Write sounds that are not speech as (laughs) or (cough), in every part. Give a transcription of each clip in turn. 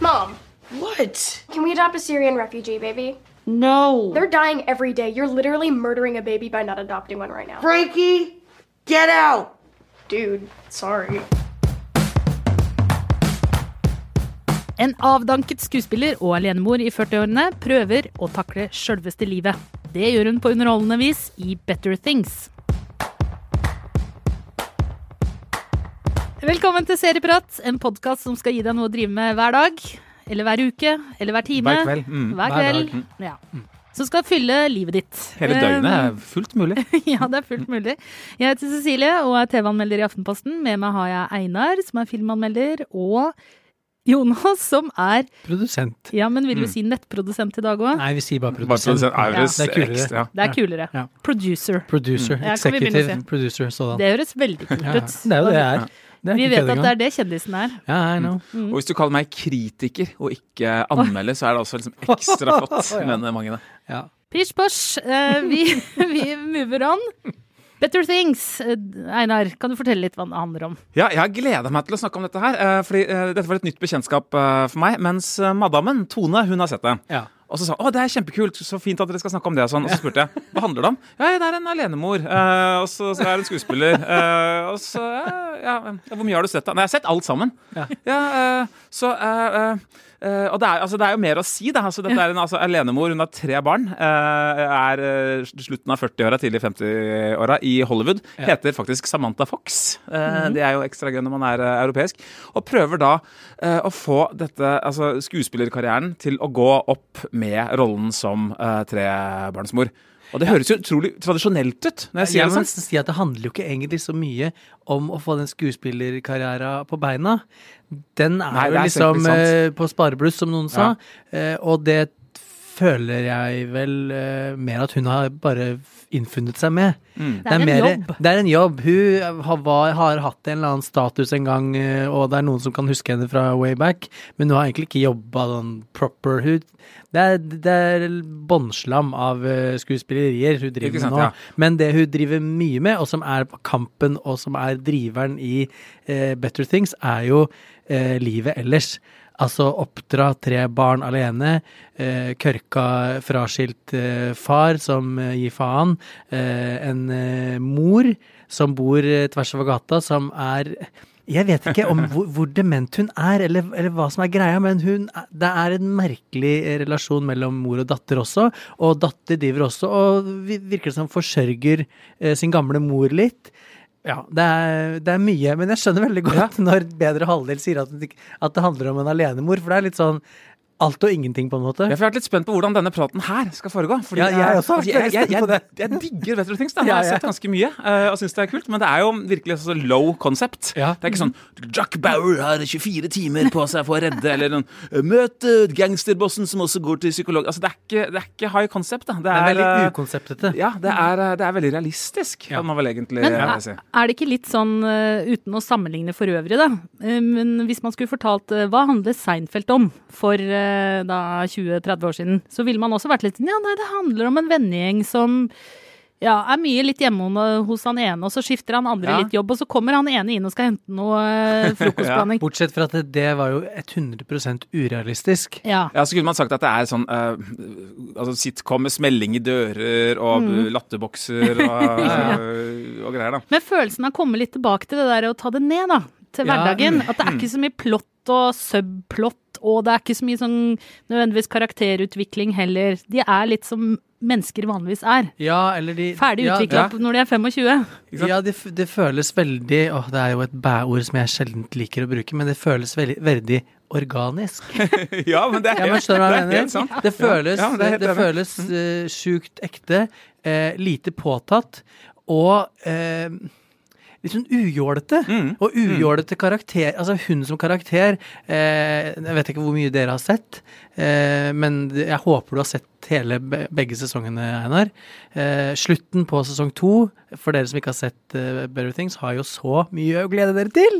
Mom, What? can we adopt a Syrian refugee baby? No. They're dying every day. You're literally murdering a baby by not adopting one right now. Frankie, get out! Dude, sorry. En avdanket skuespiller og alenemor i 40-årene prøver å takle sjølveste livet. Det gjør hun på underholdende vis i Better Things. Velkommen til Serieprat, en podkast som skal gi deg noe å drive med hver dag. Eller hver uke, eller hver time. Hver kveld. Mm. Hver Hver kveld. Ja. Som skal fylle livet ditt. Hele døgnet Um, er fullt mulig. (laughs) ja, det er fullt mulig. Jeg heter Cecilie og er TV-anmelder i Aftenposten. Med meg har jeg Einar, som er filmanmelder, og Jonas, som er Produsent. Ja, men vil du Mm. si nettprodusent i dag òg? Nei, vi sier bare produsent. Bare produsent. Ja. Det er kulere. ekstra. Det er kulere. Ja. Producer. Producer. Vi å Executive producer. Sådan. Det høres veldig kult Ja, ut. det er jo det jeg er. Det er Vi ikke vet at det er det kjendisen er. Ja, I know. Mm. Og hvis du kaller meg kritiker og ikke anmelder, så er det også liksom ekstra flott. Ja. Men mange. Ja. Pish posh, Uh, vi, (laughs) vi mover on. Better Things. Eh, Einar, kan du fortelle litt hva det handler om? Ja, jeg har gleda meg til å snakke om dette her, eh, fordi eh, dette var et nytt bekjentskap eh, for meg. Mens eh, madammen, Tone, hun har sett det. Ja. Og så sa hun å, det er kjempekult, så fint at dere skal snakke om det. Og sånn. Og så spurte jeg hva handler det om. Ja, det er en alenemor. eh, og så, så er en skuespiller. eh, og så ja, ja, Hvor mye har du sett, da? Nei, jeg har sett alt sammen. Ja. eh, så eh, eh, eh, og det er, altså, det er jo mer å si. Da. Altså, dette er en altså, alenemor. Hun har tre barn. eh, er eh, slutten av 40-åra, tidlig 50-åra i Hollywood. Ja. Heter faktisk Samantha Fox. Eh, Det er jo ekstra gøy når man er eh, europeisk. Og prøver da eh, å få dette, altså skuespillerkarrieren til å gå opp med rollen som uh, trebarnsmor. Og det høres jo utrolig tradisjonelt ut når jeg sier Jeg det sånn. si at det handler jo ikke egentlig så mye om å få den skuespillerkarrieren på beina. Den er Nei, jo er liksom eh, på sparebluss, som noen sa. Eh, og det føler jeg vel uh, mer at hun har bare innfunnet seg med. Mm. Det er en mer- jobb. Det er en jobb. Hun har, var, har hatt en eller annen status en gang, eh, og det er noen som kan huske henne fra way back, men hun har egentlig ikke jobba sånn proper. Hun, det er, det er båndslam av eh, skuespillerier hun driver sant, med nå. ja. Men det hun driver mye med, og som er kampen, og som er driveren i uh, Better Things, er jo uh, livet ellers. Altså oppdra tre barn alene, eh, kørka fraskilt eh, far som eh, gir faen, eh, en eh, mor som bor eh, tvers over gata, som er jeg vet ikke om hvor, hvor dement hun er, eller, eller hva som er greia, men hun, det er en merkelig relasjon mellom mor og datter også. Og datter driver også og virker som forsørger sin gamle mor litt. Ja, det er, det er mye, men jeg skjønner veldig godt (laughs) når bedre halvdel sier at at det handler om en alenemor, for det er litt sånn alt og ingenting, på en måte. Ja, for Jeg har vært litt spent på hvordan denne praten her skal foregå. Fordi Ja, jeg også har vært jeg, jeg, jeg, jeg, digger Better Things. da (laughs) Jeg har sett ganske mye eh, og syns det er kult. Men det er jo virkelig så low concept. Det er ikke sånn Jack Bauer har 24 timer på seg for å redde, eller noen Møt eh, gangsterbossen som også går til psykolog. Altså, det er ikke, det er ikke high concept. da Det Det er veldig eh, ukonseptete. Ja, det er, det er veldig realistisk, Ja. kan man vel egentlig Men er, si. er det ikke litt sånn, uten å sammenligne for øvrig, da, men hvis man skulle fortalt hva handler Seinfeld om for da 20-30 år siden, så ville man også vært litt Ja, nei, det handler om en vennegjeng som ja, er mye litt hjemme hos han ene, og så skifter han andre Ja. litt jobb, og så kommer han ene inn og skal hente noe eh, (laughs) frokostblanding. Bortsett fra at det, det var jo 100 urealistisk. Ja. Ja, så kunne man sagt at det er sånn eh, altså sitcom med smelling i dører og Mm. latterbokser og, (laughs) eh, og greier, da. Men følelsen av å komme litt tilbake til det der å ta det ned, da. Til Ja, hverdagen. mm. At det er ikke så mye plott og subplott, og det er ikke så mye sånn nødvendigvis karakterutvikling heller. De er litt som mennesker vanligvis er. Ja, eller de Ferdig ja, utvikla ja. når de er 25. Ja, det, det føles veldig Åh, det er jo et bæ-ord som jeg sjelden liker å bruke, men det føles veldig, veldig organisk. (laughs) ja, men det er, Ja, men det er helt sant. Det føles, Ja, det det, føles uh, sjukt ekte, uh, lite påtatt, og eh, litt sånn ujålete. Mm. Og ujålete karakter Altså hun som karakter eh, Jeg vet ikke hvor mye dere har sett, eh, men jeg håper du har sett hele begge sesongene, Einar. Eh, slutten på sesong to, for dere som ikke har sett eh, Better Things, har jo så mye å glede dere til.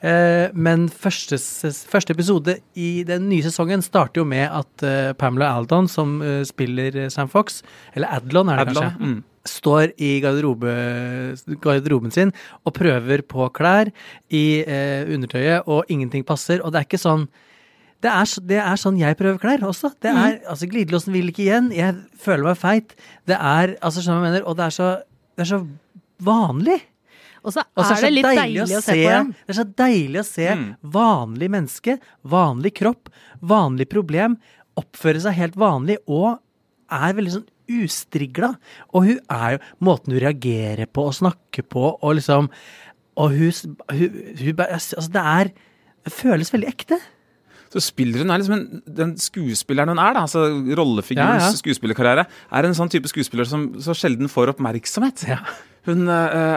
Eh, men første, første episode i den nye sesongen starter jo med at eh, Pamela Aldon, som eh, spiller Sam Fox, eller Adlon er det Adlon, kanskje, mm. Står i garderobe, garderoben sin og prøver på klær i eh, undertøyet, og ingenting passer. Og det er ikke sånn Det er, det er sånn jeg prøver klær også. Det Mm. er, altså Glidelåsen vil ikke igjen. Jeg føler meg feit. Det er altså sånn jeg mener, og det er så, det er så vanlig. Og så Og så er det litt deilig å se på dem. Det er så deilig å se Mm. vanlig menneske, vanlig kropp, vanlig problem, oppføre seg helt vanlig og er veldig sånn ustrigla. Og hun er jo Måten hun reagerer på og snakker på og liksom Og hun, hun, hun Altså, det er Det føles veldig ekte. Så spilleren er liksom en, Den skuespilleren hun er, da, altså rollefigurens Ja, ja. skuespillerkarriere, er en sånn type skuespiller som så sjelden får oppmerksomhet. Ja. Hun uh,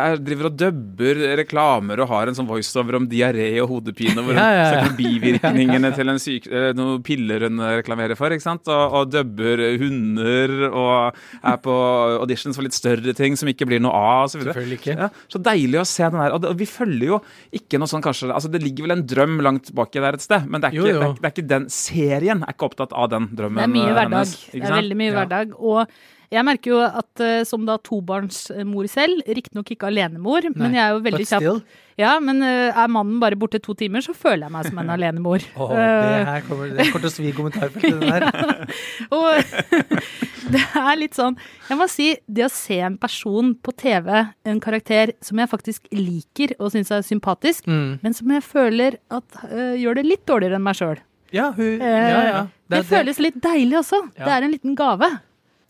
er, driver og dubber reklamer og har en sånn voiceover om diaré og hodepine, hvor hun Ja, ja, ja. snakker om bivirkningene (laughs) til en syk, uh, noen piller hun reklamerer for, ikke sant? Og, og dubber hunder og er på auditions for litt større ting som ikke blir noe av, og så videre. Selvfølgelig ikke. Ja, så deilig å se den her. Og, det, og vi følger jo ikke noe sånn kanskje Altså det ligger vel en drøm langt baki der et sted, men det er ikke, Jo, jo. Det, er, det er ikke den serien er ikke opptatt av den drømmen. Det er mye hverdag. hennes, Det er veldig mye Ja. hverdag. Og jeg merker jo at uh, som da tobarnsmor selv, riktignok ikke alenemor, men jeg er jo veldig kjapp. Ja, men uh, er mannen bare borte to timer, så føler jeg meg som en (laughs) alenemor. Eh, det her kommer, det kommer til å svi i kommentarfeltet, det der. (laughs) Og (laughs) det er litt sånn Jeg må si, det å se en person på TV, en karakter som jeg faktisk liker og syns er sympatisk, Mm. men som jeg føler at uh, gjør det litt dårligere enn meg sjøl. Ja, hun, ja, ja. Det, føles litt deilig også. Ja. Det er en liten gave.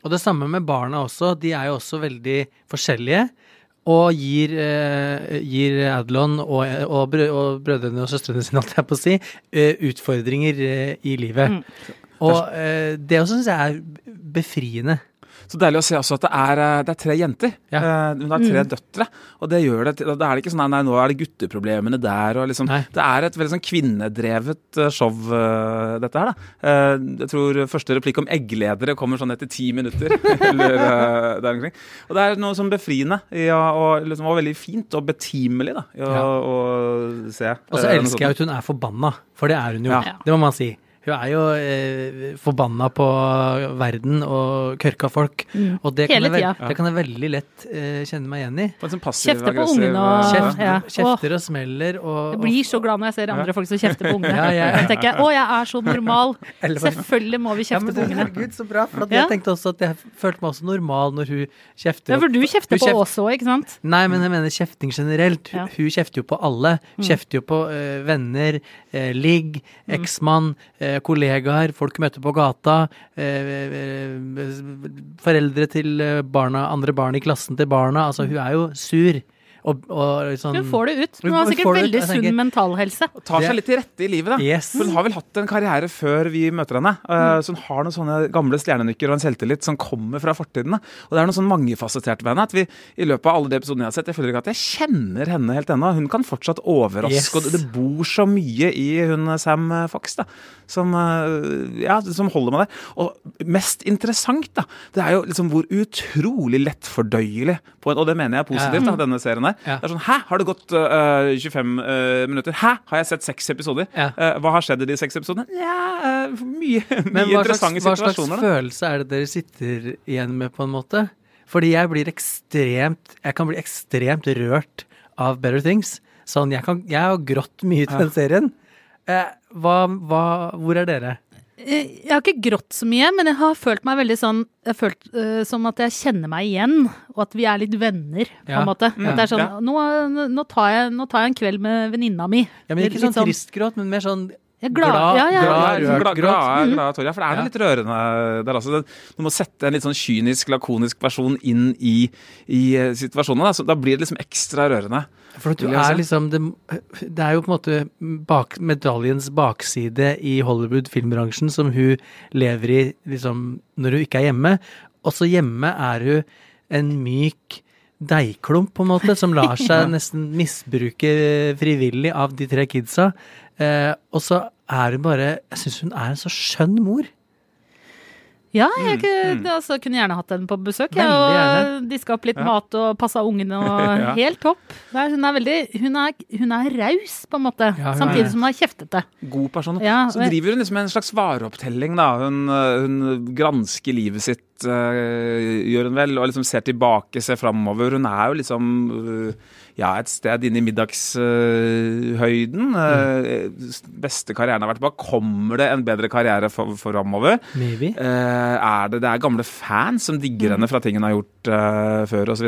Og det samme med barna også. De er jo også veldig forskjellige. Og gir, eh, gir Adlon og, og, og brødrene og søstrene sine, alt jeg på å si, eh, utfordringer eh, i livet. Mm. Og eh, det også syns jeg er befriende. Så deilig å se også at det er, eh, det er tre jenter. Ja. Eh, Hun har tre Mm. døtre. Og det gjør det til Da er det ikke sånn nei, nå er det gutteproblemene der og liksom Nei. Det er et veldig sånn kvinnedrevet eh, show, eh, dette her, da. Eh, Jeg tror første replikk om eggledere kommer sånn etter ti minutter. (laughs) eller eh, der omkring. Og det er noe sånn befriende ja, og liksom, og veldig fint og betimelig da, i å, Ja. å se. Og så eh, elsker jeg at hun er forbanna, for det er hun jo. Ja. Det må man si. Hun er jo eh, forbanna på verden og kørka folk. Mm. Og det kan, jeg det kan jeg veldig lett eh, kjenne meg igjen i. På sånn Kjefter på ungene og- eh, Kjefter, ja. kjefter og smeller og Jeg blir så glad når jeg ser andre folk som kjefter på ungene. (laughs) Ja, ja. Da tenker jeg å, jeg er så normal. (laughs) Selvfølgelig må vi Ja, kjefte men på ungene. herregud, så bra. For at Ja. jeg tenkte også at jeg følte meg også normal når hun kjefter. Ja, for du kjefter på kjeft- også, ikke sant? Nei, men jeg mener kjefting generelt. Hun, Ja. hun kjefter jo på alle. Hun kjefter jo på eh, venner, eh, ligg, eksmann, eh, kollegaer, folk møter på gata. Eh, eh, foreldre til barna, andre barn i klassen til barna. Altså, hun er jo sur. Og, og sånn Hun får det ut. Hun har sikkert det ut, veldig sunn mentalhelse. tar seg litt til rette i livet, da. Yes. For hun har vel hatt en karriere før vi møter henne. Uh, så hun har noen sånne gamle stjernenykker og en selvtillit som kommer fra fortidene. Og det er noe sånn mangefasettert ved henne at vi i løpet av alle de episodene jeg har sett, jeg føler ikke at jeg kjenner henne helt ennå. Hun kan fortsatt overraske, Yes. og det, det bor så mye i hun Sam Fox da, som, uh, ja, som holder meg der. Og mest interessant, da, det er jo liksom hvor utrolig lettfordøyelig, på og det mener jeg er positivt, da, denne serien her. Ja. Det er sånn, hæ, har det gått uh, 25 uh, minutter? Hæ, har jeg sett seks episoder? Ja. Uh, hva har skjedd i de seks episodene? Ja, eh, mye, (laughs) mye Men hva slags, Men hva slags følelse er det dere sitter igjen med, på en måte? Fordi jeg blir ekstremt Jeg kan bli ekstremt rørt av Better Things. Sånn, jeg, kan, jeg har grått mye til den serien. Eh, hva, hva, hvor er dere? Eh, Jeg har ikke grått så mye, men jeg har følt meg veldig sånn Jeg har følt uh, som at jeg kjenner meg igjen, og at vi er litt venner, på Ja. en måte. Mm, At det er sånn ja. nå, nå, tar jeg, nå tar jeg en kveld med venninna mi. Ja, men Litt- Ikke sånn trist gråt, men mer sånn glad- glad, ja, ja. glad, glad, glad, Torja, for det er Ja. litt rørende der også. Du må sette en litt sånn kynisk, lakonisk versjon inn i, i eh, situasjonen. Da. Så da blir det liksom ekstra rørende. For at du er liksom det, det er jo på en måte bak, medaljens bakside i Hollywood-filmbransjen som hun lever i liksom når hun ikke er hjemme. Også hjemme er hun en myk deigklump, på en måte, som lar (laughs) seg nesten misbruke frivillig av de tre kidsa. Eh, og så er hun bare Jeg syns hun er en så skjønn mor. Ja, jeg Mm, kunne, altså, kunne gjerne hatt henne på besøk. Veldig og diska opp litt Ja. mat og passa ungene og (laughs) Ja. Helt topp. Er, hun er veldig Hun er, hun er raus, på en måte. Ja, hun er samtidig det. som hun er kjeftete. God person. Så driver hun liksom en slags vareopptelling, da. Hun, eh, hun gransker livet sitt eh, gjør hun vel, og liksom ser tilbake, ser framover. Hun er jo liksom eh, ja, et sted inne i middagshøyden. Mm. beste karrieren har vært bak. Kommer det en bedre karriere for, framover? Maybe. Eh, er det, det er gamle fans som digger henne fra ting hun har gjort uh, før osv.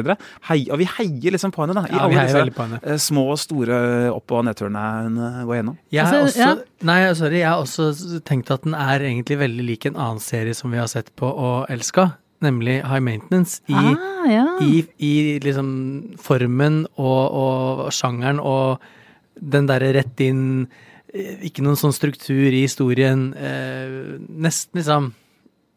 Hei, og vi heier liksom på henne, da. I Ja, alle disse på henne. små og store opp- og nedturene hun går gjennom. Jeg har Altså, også, ja. nei, sorry, jeg har også tenkt at den er egentlig veldig lik en annen serie som vi har sett på og elska, nemlig High Maintenance. I, Ah, ja. i, i liksom formen og, og sjangeren og den derre rett inn eh, Ikke noen sånn struktur i historien. Eh, nesten liksom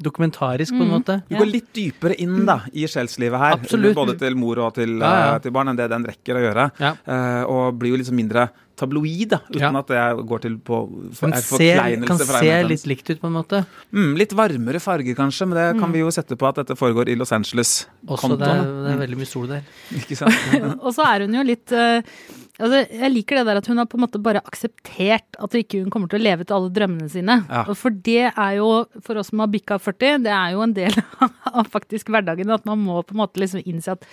dokumentarisk, på en Mm. måte. Vi går litt dypere inn da, i sjelslivet her, Absolutt. både til mor og til, Ja, ja. eh, til barn, enn det den rekker å gjøre. Ja. Eh, og blir jo liksom mindre tabloid, da, uten Ja. at det går til på for, Kan er forkleinelse kan se litt likt ut, på en måte. Mm, litt varmere farger, kanskje, men det kan vi jo sette på at dette foregår i Los Angeles-kontoen. det, er- det er veldig mye sol der. (laughs) Ikke sant? (laughs) Og så er hun jo litt eh, altså, Jeg liker det der at hun har på en måte bare akseptert at ikke hun kommer til å leve ut alle drømmene sine. Ja. For det er jo, for oss som har bikka 40, det er jo en del (laughs) av faktisk hverdagen at man må på en måte liksom innse at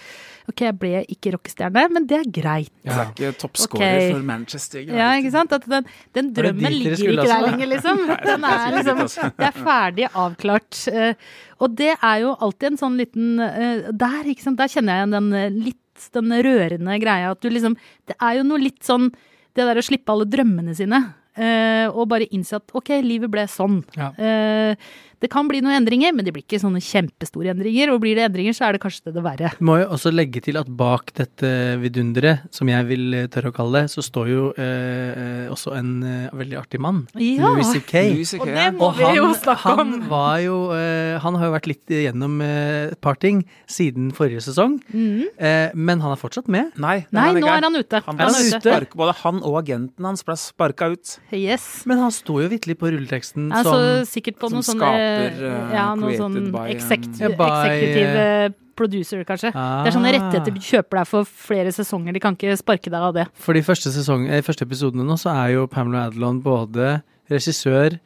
ok, jeg ble ikke rockestjerne, men det er greit. Det er ikke toppscorer okay. for Manchester. Ja, ikke sant? At den, den drømmen ligger ikke der lenger, liksom. Den er liksom Det er ferdig avklart. Eh, Og det er jo alltid en sånn liten eh, Der, ikke sant, der kjenner jeg igjen den eh, litt den rørende greia at du liksom Det er jo noe litt sånn Det der å slippe alle drømmene sine. Uh, og bare innse at ok, livet ble sånn. Ja. Eh, det kan bli noen endringer, men det blir ikke sånne kjempestore endringer. Og blir det endringer, så er det kanskje det det verre. Må jo også legge til at bak dette vidunderet, som jeg vil eh, tørre å kalle det, så står jo eh, eh, også en eh, veldig artig mann. Ja. Louis C.K. Og det må Og vi jo snakke om. han var jo eh, Han har jo vært litt gjennom eh, et par ting siden forrige sesong, mm. eh, men han er fortsatt med. Nei, Nei, er nå er han ute. Han Er ble han ute? sparket, både han og agenten hans ble sparka ut. Yes. Men han står jo vitterlig på rulleteksten Altså, som sikkert på som noe sånn skaper, eh, eh, Ja, noe created sånn Ja, by, executive eh, producer, kanskje. Ah. Det er sånne rettigheter du kjøper deg for flere sesonger. De kan ikke sparke deg av det. For de første, sesong, eh, første episodene nå, så er jo Pamela Adlon både regissør,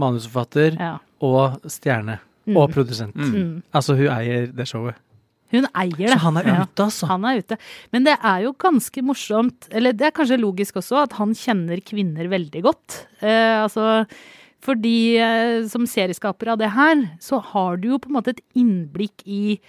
manusforfatter Ja. og stjerne. Og produsent. Mm. Altså, hun eier det showet. Hun eier det. Så han er ute, altså. Han er ute. Men det er jo ganske morsomt, eller det er kanskje logisk også, at han kjenner kvinner veldig godt. Eh, altså, fordi eh, som serieskaper av det her, så har du jo på en måte et innblikk i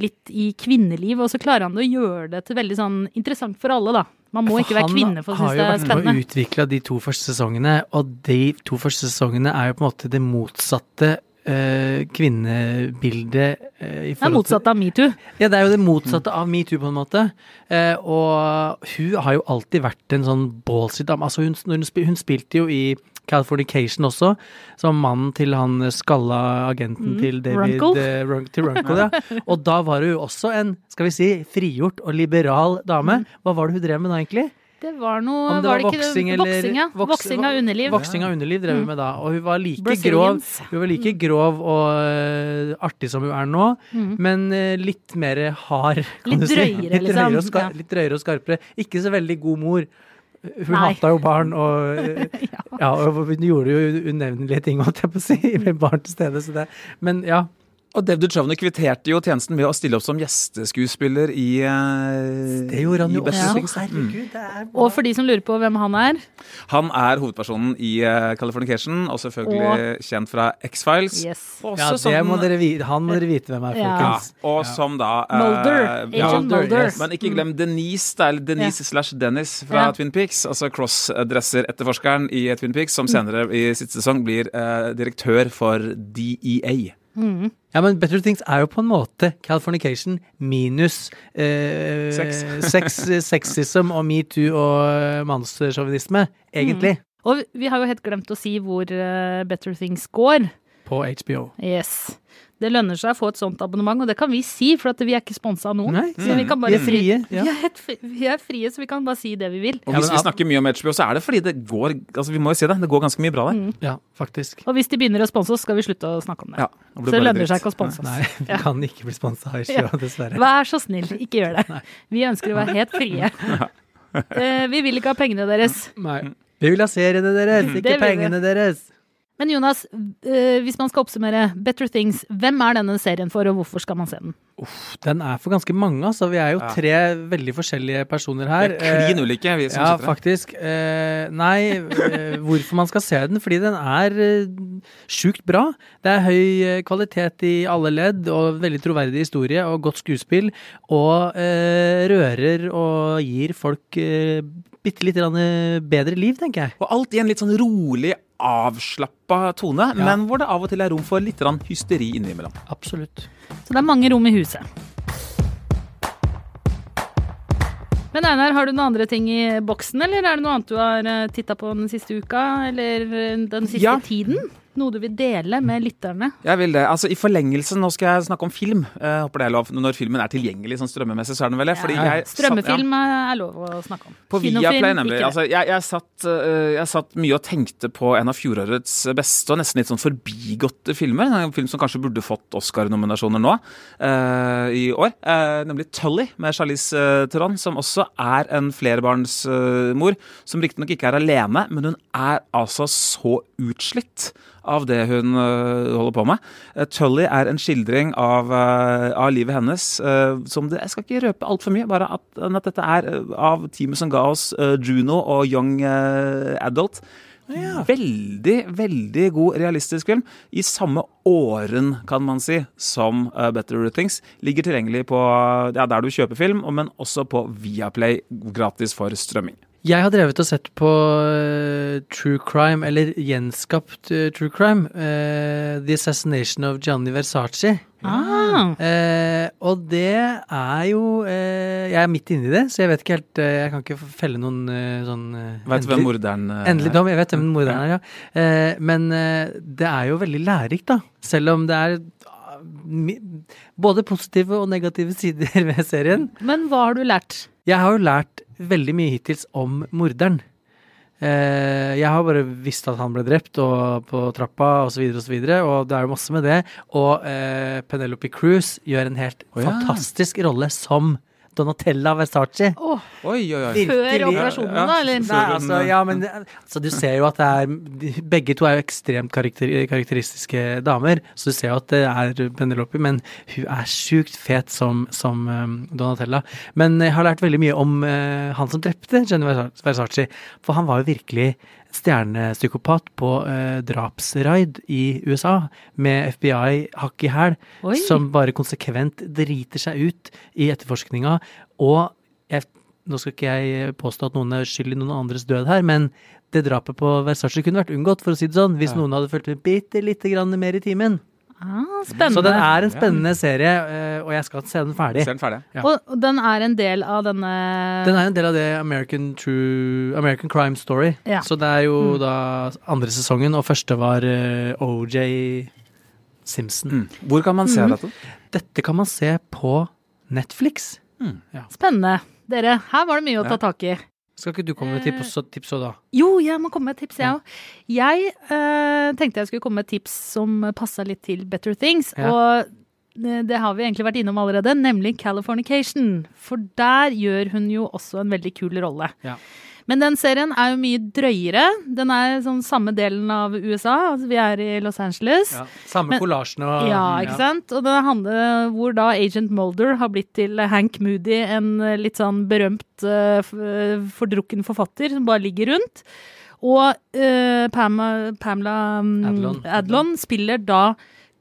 litt i kvinneliv, og så klarer han å gjøre det til veldig sånn interessant for alle, da. Man må For ikke være kvinne for å synes det er spennende. Han har jo vært med og utvikla de to første sesongene, og de to første sesongene er jo på en måte det motsatte eh, kvinnebildet eh, i Det er motsatt av metoo. Ja, det er jo det motsatte av metoo, på en måte. Uh, og hun har jo alltid vært en sånn ballsy dame. Altså, hun, hun, spil, hun spilte jo i Californication også, som mannen til han skalla agenten til David Runkle. Uh, til Runkle, ja. (laughs) Og da var hun også en, skal vi si, frigjort og liberal dame. Hva var det hun drev med da, egentlig? Det var noe Om det var var det ikke voksing det, eller voksing, ja. voks- Voksing av underliv. Voksing av underliv drev hun med da. Og hun var like grov Hun var like grov og uh, artig som hun er nå, men uh, litt mer hard, kan Litt du si. drøyere, (laughs) litt drøyere, liksom. litt drøyere og skarpere. Ikke så veldig god mor. Hun hata jo barn og ja. (laughs) ja. og hun gjorde jo unevnelige ting, holdt jeg på å si, med barn til stede. Så det, men ja. Og David Duchovny kvitterte jo tjenesten med å stille opp som gjesteskuespiller i uh, Det gjorde han jo også. Mm. Herregud, det er Og for de som lurer på hvem han er, Han er hovedpersonen i uh, Californication, og selvfølgelig kjent fra X-Files. yes. Ja, må vite. Han må dere vite hvem er, folkens. Ja, og som da uh, Mulder. ja, Agent Mulder. yes. Men ikke glem Denise, da, eller Denise slash Dennis fra Ja. Twin Peaks. Altså crossdresser-etterforskeren i Twin Peaks, som senere i siste sesong blir eh, direktør for E DEA. Ja, men Better Things er jo på en måte Californication minus eh, Sex. (laughs) sex, sexism og metoo og mannssjåvinisme, egentlig, Og vi har jo helt glemt å si hvor eh, Better Things går. på HBO. Yes. Det lønner seg å få et sånt abonnement, og det kan vi si, for at vi er ikke sponsa av noen. Nei, Så vi kan vi er frie. Vi, er fri- vi er frie, så vi kan bare si det vi vil. Og hvis vi snakker mye om HBO, så er det fordi det går altså Vi må jo si det, det går ganske mye bra der. Ja, faktisk. Og hvis de begynner å sponse oss, skal vi slutte å snakke om det. Ja, det så det lønner dritt. seg ikke å sponse oss. Nei, vi Ja. kan ikke bli sponsa av HBO, (laughs) dessverre. Vær så snill, ikke gjør det. Vi ønsker å være helt frie. (laughs) Eh, vi vil ikke ha pengene deres. Nei. Vi vil ha seriene deres, ikke pengene deres. Men Jonas, eh, hvis man skal oppsummere Better Things, hvem er denne serien for, og hvorfor skal man se den? Den er for ganske mange, altså. Vi er jo Ja. tre veldig forskjellige personer her. Det er klin Eh, ulike, vi som Ja, sitter her. faktisk. Eh, nei, hvorfor man skal se den? Fordi den er eh, sjukt bra. Det er høy kvalitet i alle ledd, og veldig troverdig historie, og godt skuespill. Og eh, rører og gir folk bitte litt eh, bedre liv, tenker jeg. Og alt i en litt sånn rolig, avslappa tone, men hvor det av og til er rom for litt hysteri innimellom. Absolutt. Så det er mange rom i huset. Men Einar, har du noen andre ting i boksen, eller er det noe annet du har titta på den siste uka? Eller eh, den siste Ja. tiden? Noe du vil dele med lytterne? Jeg vil det. Altså, I forlengelsen, nå skal jeg snakke om film. Jeg håper det er lov. Når filmen er tilgjengelig sånn strømmemessig, så er den vel det. Ja. jeg, Strømmefilm er lov å snakke om. På Viaplay, nemlig. Altså, jeg, jeg, satt, øh, jeg satt mye og tenkte på en av fjorårets beste og nesten litt sånn forbigåtte filmer. En film som kanskje burde fått Oscar-nominasjoner nå uh, i år. Uh, nemlig Tully med Charlize øh, Theron, som også er en flerbarnsmor. som riktignok ikke er alene, men hun er altså så utslitt av det hun øh, holder på med. Eh, Tully er en skildring av, øh, av livet hennes. som det, Jeg skal ikke røpe altfor mye, bare at, at dette er av teamet som ga oss Juno og Young Adult. Veldig, veldig god realistisk film. I samme åren, kan man si, som uh, Better Things. Ligger tilgjengelig på ja, der du kjøper film, men også på Viaplay gratis for strømming. Jeg har drevet og sett på eh, true crime, eller gjenskapt eh, true crime. Uh, The Assassination of Gianni Versace. Ah, Eh, og det er jo eh, Jeg er midt inni det, så jeg vet ikke helt Jeg kan ikke felle noen sånn Vet du hvem morderen er? Endelig dom. Jeg vet hvem morderen er, ja. Eh, men det er jo veldig lærerikt, da. Selv om det er ah, både positive og negative sider ved serien. men hva har du lært? Jeg har jo lært veldig mye hittils om morderen. Eh, jeg har bare visst at han ble drept og på trappa osv., og, så videre, og det er jo masse med det. Og eh, Penelope Cruz gjør en helt oh, ja. fantastisk rolle som Donatella Versace. Oh. Oi, oi, oi. før operasjonen, Ja, da? Eller? Nei, altså, ja, men altså, du ser jo at det er Begge to er jo ekstremt karakter, karakteristiske damer, så du ser jo at det er Penelope, men hun er sjukt fet som, som um, Donatella. Men jeg har lært veldig mye om uh, han som drepte Jenny Versace, for han var jo virkelig stjernepsykopat på eh, drapsraid i USA, med FBI hakk i hæl, som bare konsekvent driter seg ut i etterforskninga. Og jeg, nå skal ikke jeg påstå at noen er skyld i noen andres død her, men det drapet på Versace kunne vært unngått, for å si det sånn, hvis noen hadde fulgt med bitte lite grann mer i timen. Ah, spennende. Så den er en spennende serie, eh, og jeg skal se den ferdig. Se den ferdig. Ja. Og den er en del av denne Den er en del av det American True American Crime Story. Ja. Så det er jo da andre sesongen, og første var eh, OJ Simpson. Mm. Hvor kan man se mm. dette? Dette kan man se på Netflix. Spennende. Dere, her var det mye å ta tak i. Skal ikke du komme med tips, tips òg, da? Jo, jeg må komme med et tips, jeg òg. Jeg eh, tenkte jeg skulle komme med et tips som passa litt til Better Things. Ja. Og det det har vi egentlig vært innom allerede, nemlig Californication. For der gjør hun jo også en veldig kul rolle. Ja. Men den serien er jo mye drøyere. Den er sånn samme delen av USA. Altså vi er i Los Angeles. Ja. Samme Men- kollasjen og Ja, ikke sant? Og det handler hvor da Agent Mulder har blitt til Hank Moody, en eh, litt sånn berømt eh, eh, fordrukken forfatter som bare ligger rundt. Og uh, Pam, Pamela um, Adlon. Adlon spiller da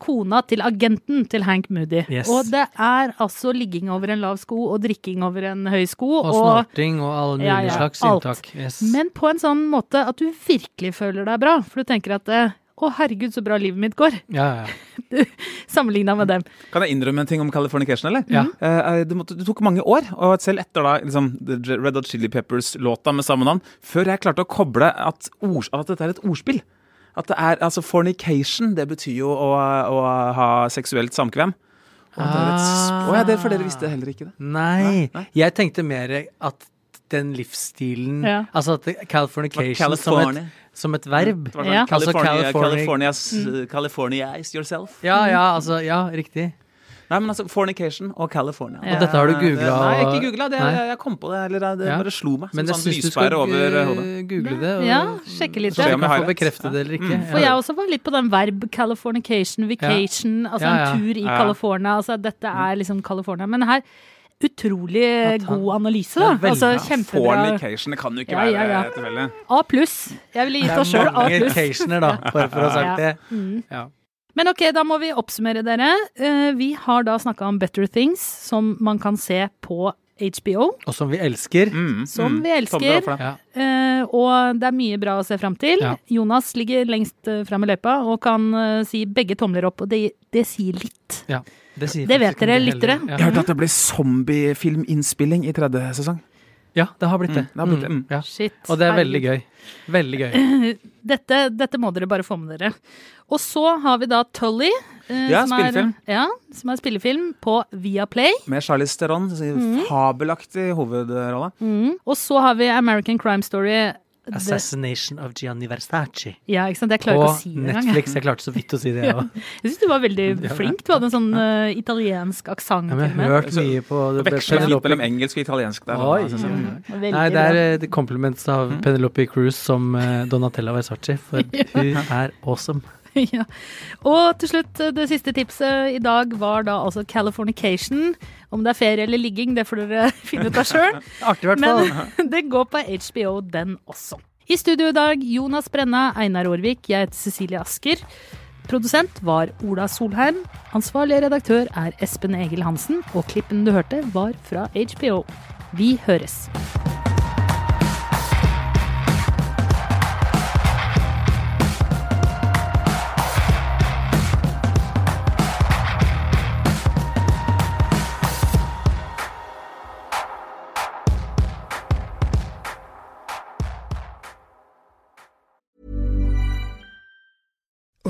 kona til agenten til Hank Moody. Yes. Og det er altså ligging over en lav sko og drikking over en høy sko. Og snorting og alle mulige Ja, ja, slags alt. inntak. Yes. Men på en sånn måte at du virkelig føler deg bra. For du tenker at eh, å herregud, så bra livet mitt går. ja, ja. (laughs) Sammenligna med dem. Kan jeg innrømme en ting om Californication, eller? Ja. Eh, det, måtte, det tok mange år, og selv etter da liksom, The Red Hot Chili Peppers-låta med samme navn, før jeg klarte å koble at, ord, at dette er et ordspill. At det er, altså Fornication, det betyr jo å, å ha seksuelt samkvem. Og det er ja, for dere visste heller ikke det. Nei. Nei. Jeg tenkte mer at den livsstilen Ja. Altså at Californication Californication som et, som et verb. Det Ja. sånn California, Altså California- Californias, Californize yourself. Ja, ja, altså Ja, riktig. Nei, men altså, Fornication og California. Ja. Og dette har du Det- googla? Nei, jeg ikke googla Jeg, jeg kom på det, eller det, det Ja. bare slo meg. Men jeg sånn syns du skal over eh, google det. Og, Ja, sjekke litt. Så Se om jeg kan få bekrefte det eller ikke. Mm. For jeg også var litt på den verb Californication, vacation, altså Ja, ja. en tur i Ja. California. Altså dette er liksom California. Men her, utrolig god analyse, da. Ja, Altså kjempebra. Fornication, det kan jo ikke Ja, ja, være tilfeldig. A pluss. Jeg ville Det gitt oss er sjøl A mange pluss. occasioner, da, bare for å ha sagt det. Mm. Ja. Men ok, da må vi oppsummere dere. Eh, Vi har da snakka om Better Things, som man kan se på HBO. Og som vi elsker. Mm, Som mm. vi elsker. Ja. Eh, og det er mye bra å se fram til. Ja. Jonas ligger lengst uh, fram i løypa og kan eh, si begge tomler opp, og det, det sier litt. Ja, det, sier Det vet dere, lyttere. Jeg har hørte at det ble zombiefilminnspilling i tredje sesong. Ja, det har blitt det. Mm, det har blitt det, mm. Ja. Shit. Og det er veldig gøy. Veldig gøy. (laughs) Dette, dette må dere bare få med dere. Og så har vi da Tully. eh, Ja, som er- spillefilm. Ja, som er spillefilm på Viaplay. Med Charlize Theron, Mm. fabelaktig hovedrolle. Mm. Og så har vi American Crime Story. Assassination of Gianni Versace. ja, ikke sant. Jeg klarer ikke å si det engang. jeg. Netflix. Jeg klarte så vidt å si det, jeg (laughs) òg. Jeg syns du var veldig flink. Du hadde en sånn uh, italiensk aksent. Ja, jeg har hørt mye på det- Veksler fint mellom engelsk og italiensk der. Oi. altså, så- Veldig Nei, det er eh, compliments av Penelope Cruz som uh, Donatella Versace, for (laughs) hun er awesome. (laughs) ja. Og til slutt, eh, det siste tipset i dag var da altså Californication. Om det er ferie eller ligging, det får dere (laughs) finne ut av sjøl. (laughs) Men det går på HBO, den også. I studio i dag, Jonas Brenna, Einar Aarvik, jeg heter Cecilie Asker. Produsent var Ola Solheim. Ansvarlig redaktør er Espen Egil Hansen. Og klippen du hørte, var fra HBO. Vi høres.